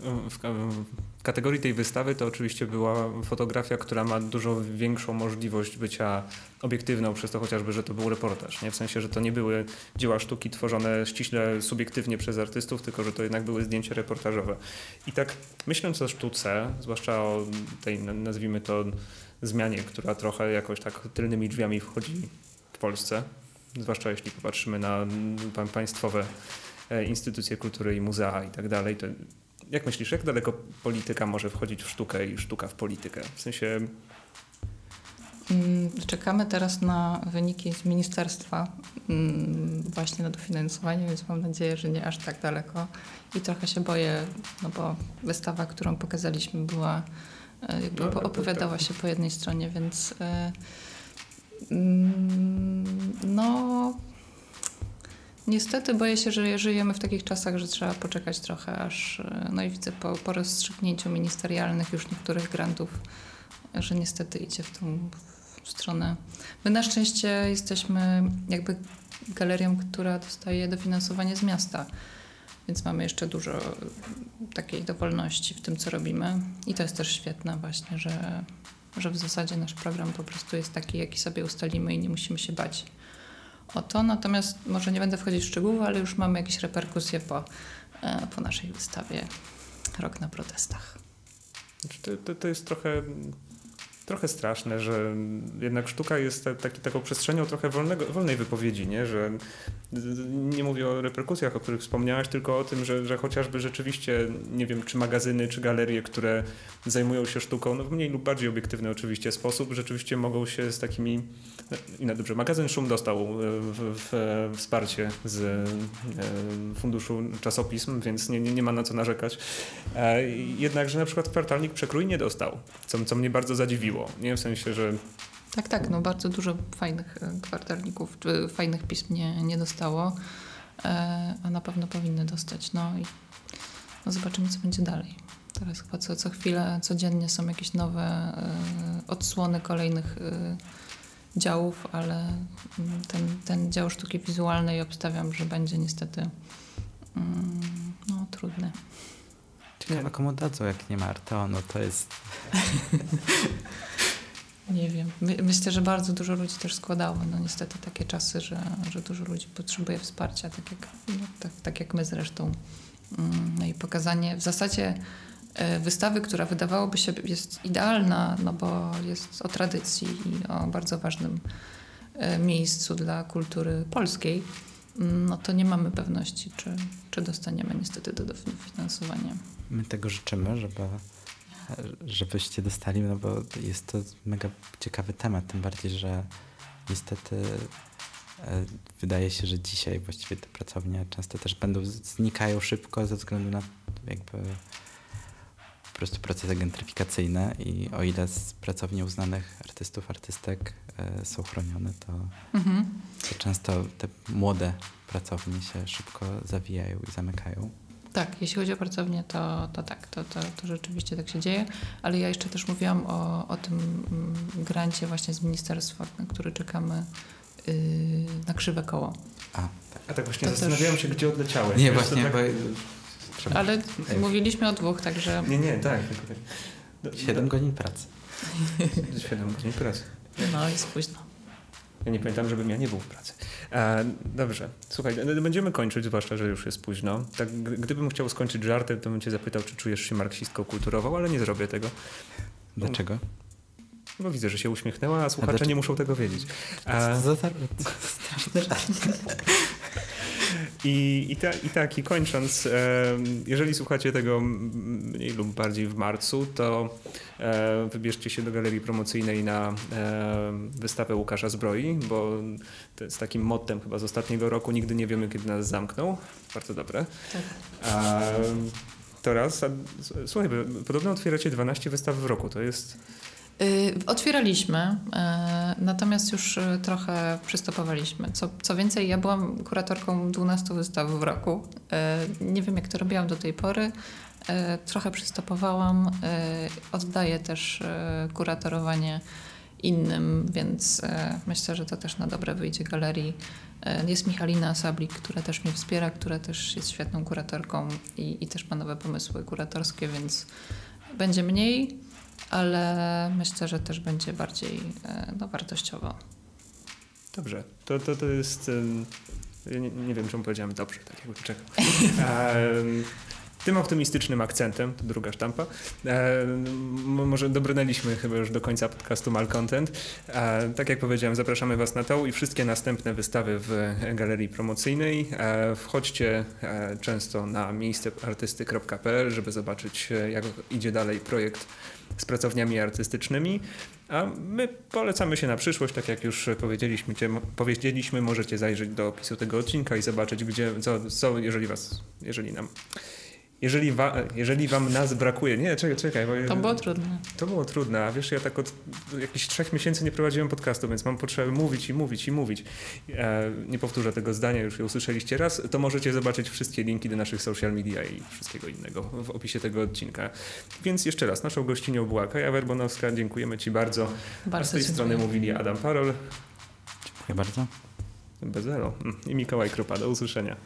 w, w kategorii tej wystawy to oczywiście była fotografia, która ma dużo większą możliwość bycia obiektywną, przez to chociażby, że to był reportaż. Nie? W sensie, że to nie były dzieła sztuki tworzone ściśle subiektywnie przez artystów, tylko że to jednak były zdjęcia reportażowe. I tak myśląc o sztuce, zwłaszcza o tej, nazwijmy to, zmianie, która trochę jakoś tak tylnymi drzwiami wchodzi w Polsce, zwłaszcza jeśli popatrzymy na państwowe e, instytucje kultury i muzea i tak dalej, to jak myślisz, jak daleko polityka może wchodzić w sztukę i sztuka w politykę? W sensie. Mm, czekamy teraz na wyniki z ministerstwa mm, właśnie na dofinansowanie, więc mam nadzieję, że nie aż tak daleko. I trochę się boję, no bo wystawa, którą pokazaliśmy, była e, jakby no, tak, opowiadała tak. się po jednej stronie, więc e, mm, no Niestety boję się, że żyjemy w takich czasach, że trzeba poczekać trochę, aż e, no i widzę po, po rozstrzygnięciu ministerialnych już niektórych grantów, że niestety idzie w tą stronę. My na szczęście jesteśmy jakby galerią, która dostaje dofinansowanie z miasta, więc mamy jeszcze dużo takiej dowolności w tym, co robimy i to jest też świetne właśnie, że, że w zasadzie nasz program po prostu jest taki, jaki sobie ustalimy i nie musimy się bać o to. Natomiast może nie będę wchodzić w szczegóły, ale już mamy jakieś reperkusje po, e, po naszej wystawie Rok na protestach. Znaczy, to, to, to jest trochę trochę straszne, że jednak sztuka jest taki, taką przestrzenią trochę wolnego, wolnej wypowiedzi, nie? że nie mówię o reperkusjach, o których wspomniałaś, tylko o tym, że, że chociażby rzeczywiście, nie wiem, czy magazyny, czy galerie, które zajmują się sztuką, no w mniej lub bardziej obiektywny oczywiście sposób, rzeczywiście mogą się z takimi, no dobrze, magazyn Szum dostał e, w, w, wsparcie z e, Funduszu Czasopism, więc nie, nie, nie ma na co narzekać. E, jednakże na przykład kwartalnik Przekrój nie dostał, co, co mnie bardzo zadziwiło nie? W sensie, że... Tak, tak, no bardzo dużo fajnych e, kwartalników, fajnych pism nie, nie dostało, e, a na pewno powinny dostać. No i no zobaczymy, co będzie dalej. Teraz chyba co, co chwilę, codziennie są jakieś nowe e, odsłony kolejnych działów, ale mm, ten, ten dział sztuki wizualnej obstawiam, że będzie niestety mm, no, trudny. Ciekawe komu dadzą, jak nie ma Arteonu, to jest... nie wiem. My, myślę, że bardzo dużo ludzi też składało. No niestety takie czasy, że, że dużo ludzi potrzebuje wsparcia, tak jak, no, tak, tak jak my zresztą. Mm, no i pokazanie w zasadzie e, wystawy, która wydawałoby się jest idealna, no bo jest o tradycji i o bardzo ważnym e, miejscu dla kultury polskiej, mm, no to nie mamy pewności, czy, czy dostaniemy niestety do dofinansowania. My tego życzymy, żeby, żebyście dostali, no bo jest to mega ciekawy temat, tym bardziej, że niestety e, wydaje się, że dzisiaj właściwie te pracownie często też będą znikają szybko ze względu na jakby po prostu procesy gentryfikacyjne i o ile z pracowni uznanych artystów, artystek e, są chronione, to, mhm. to często te młode pracownie się szybko zawijają i zamykają. Tak, jeśli chodzi o pracownię, to, to tak, to, to, to rzeczywiście tak się dzieje, ale ja jeszcze też mówiłam o, o tym mm, grancie właśnie z ministerstwa, na który czekamy yy, na krzywe koło. A, tak. A tak właśnie to zastanawiałem też... się, gdzie odleciałeś. Nie, właśnie, tak... bo... Ale Ej. mówiliśmy o dwóch, także... Nie, nie, tak. tak. Siedem godzin pracy. Siedem godzin pracy. No, jest późno. Ja nie pamiętam, żebym ja nie był w pracy. E, dobrze, słuchaj, będziemy kończyć, zwłaszcza, że już jest późno. Tak, gdybym chciał skończyć żartem, to bym cię zapytał, czy czujesz się marksistką kulturową, ale nie zrobię tego. Dlaczego? Bo widzę, że się uśmiechnęła, a słuchacze a nie muszą tego wiedzieć. A... To straszny żart. I, i, ta, I tak, i kończąc, jeżeli słuchacie tego mniej lub bardziej w marcu, to e, wybierzcie się do galerii promocyjnej na wystawę Łukasza Zbroi, bo to jest takim mottem chyba z ostatniego roku, nigdy nie wiemy, kiedy nas zamkną. Bardzo dobre. Tak. A, to raz. A, słuchaj, podobno otwieracie 12 wystaw w roku, to jest... Y, otwieraliśmy, y, natomiast już y, trochę przystopowaliśmy. Co, co więcej, ja byłam kuratorką 12 wystaw w roku. Nie wiem, jak to robiłam do tej pory. Trochę przystopowałam. Oddaję też kuratorowanie innym, więc myślę, że to też na dobre wyjdzie galerii. Jest Michalina Sablik, która też mnie wspiera, która też jest świetną kuratorką i, i też ma nowe pomysły kuratorskie, więc będzie mniej, ale myślę, że też będzie bardziej e, no, wartościowo. Dobrze, to, to, to jest... Ja nie, nie wiem, czemu powiedziałem dobrze, tak jakby czego. Um, tym optymistycznym akcentem, to druga sztampa, e, może dobrnęliśmy chyba już do końca podcastu Malcontent. E, tak jak powiedziałem, zapraszamy Was na to i wszystkie następne wystawy w galerii promocyjnej. E, wchodźcie e, często na miejsceartysty.pl, żeby zobaczyć, e, jak idzie dalej projekt z pracowniami artystycznymi. A my polecamy się na przyszłość, tak jak już powiedzieliśmy, powiedzieliśmy możecie zajrzeć do opisu tego odcinka i zobaczyć, gdzie, co, co jeżeli was, jeżeli nam jeżeli, wa, jeżeli wam nas brakuje, nie, czekaj, czekaj. Bo, to było trudne. To było trudne, a wiesz, ja tak od jakichś trzech miesięcy nie prowadziłem podcastu, więc mam potrzebę mówić i mówić i mówić. E, nie powtórzę tego zdania, już je usłyszeliście raz, to możecie zobaczyć wszystkie linki do naszych social media i wszystkiego innego w opisie tego odcinka. Więc jeszcze raz, naszą gościnią była Kaja Werbonowska, dziękujemy Ci bardzo. bardzo a z tej dziękuję. strony mówili Adam Parol. Dziękuję bardzo. Bezelo. I Mikołaj Krupa. Do usłyszenia.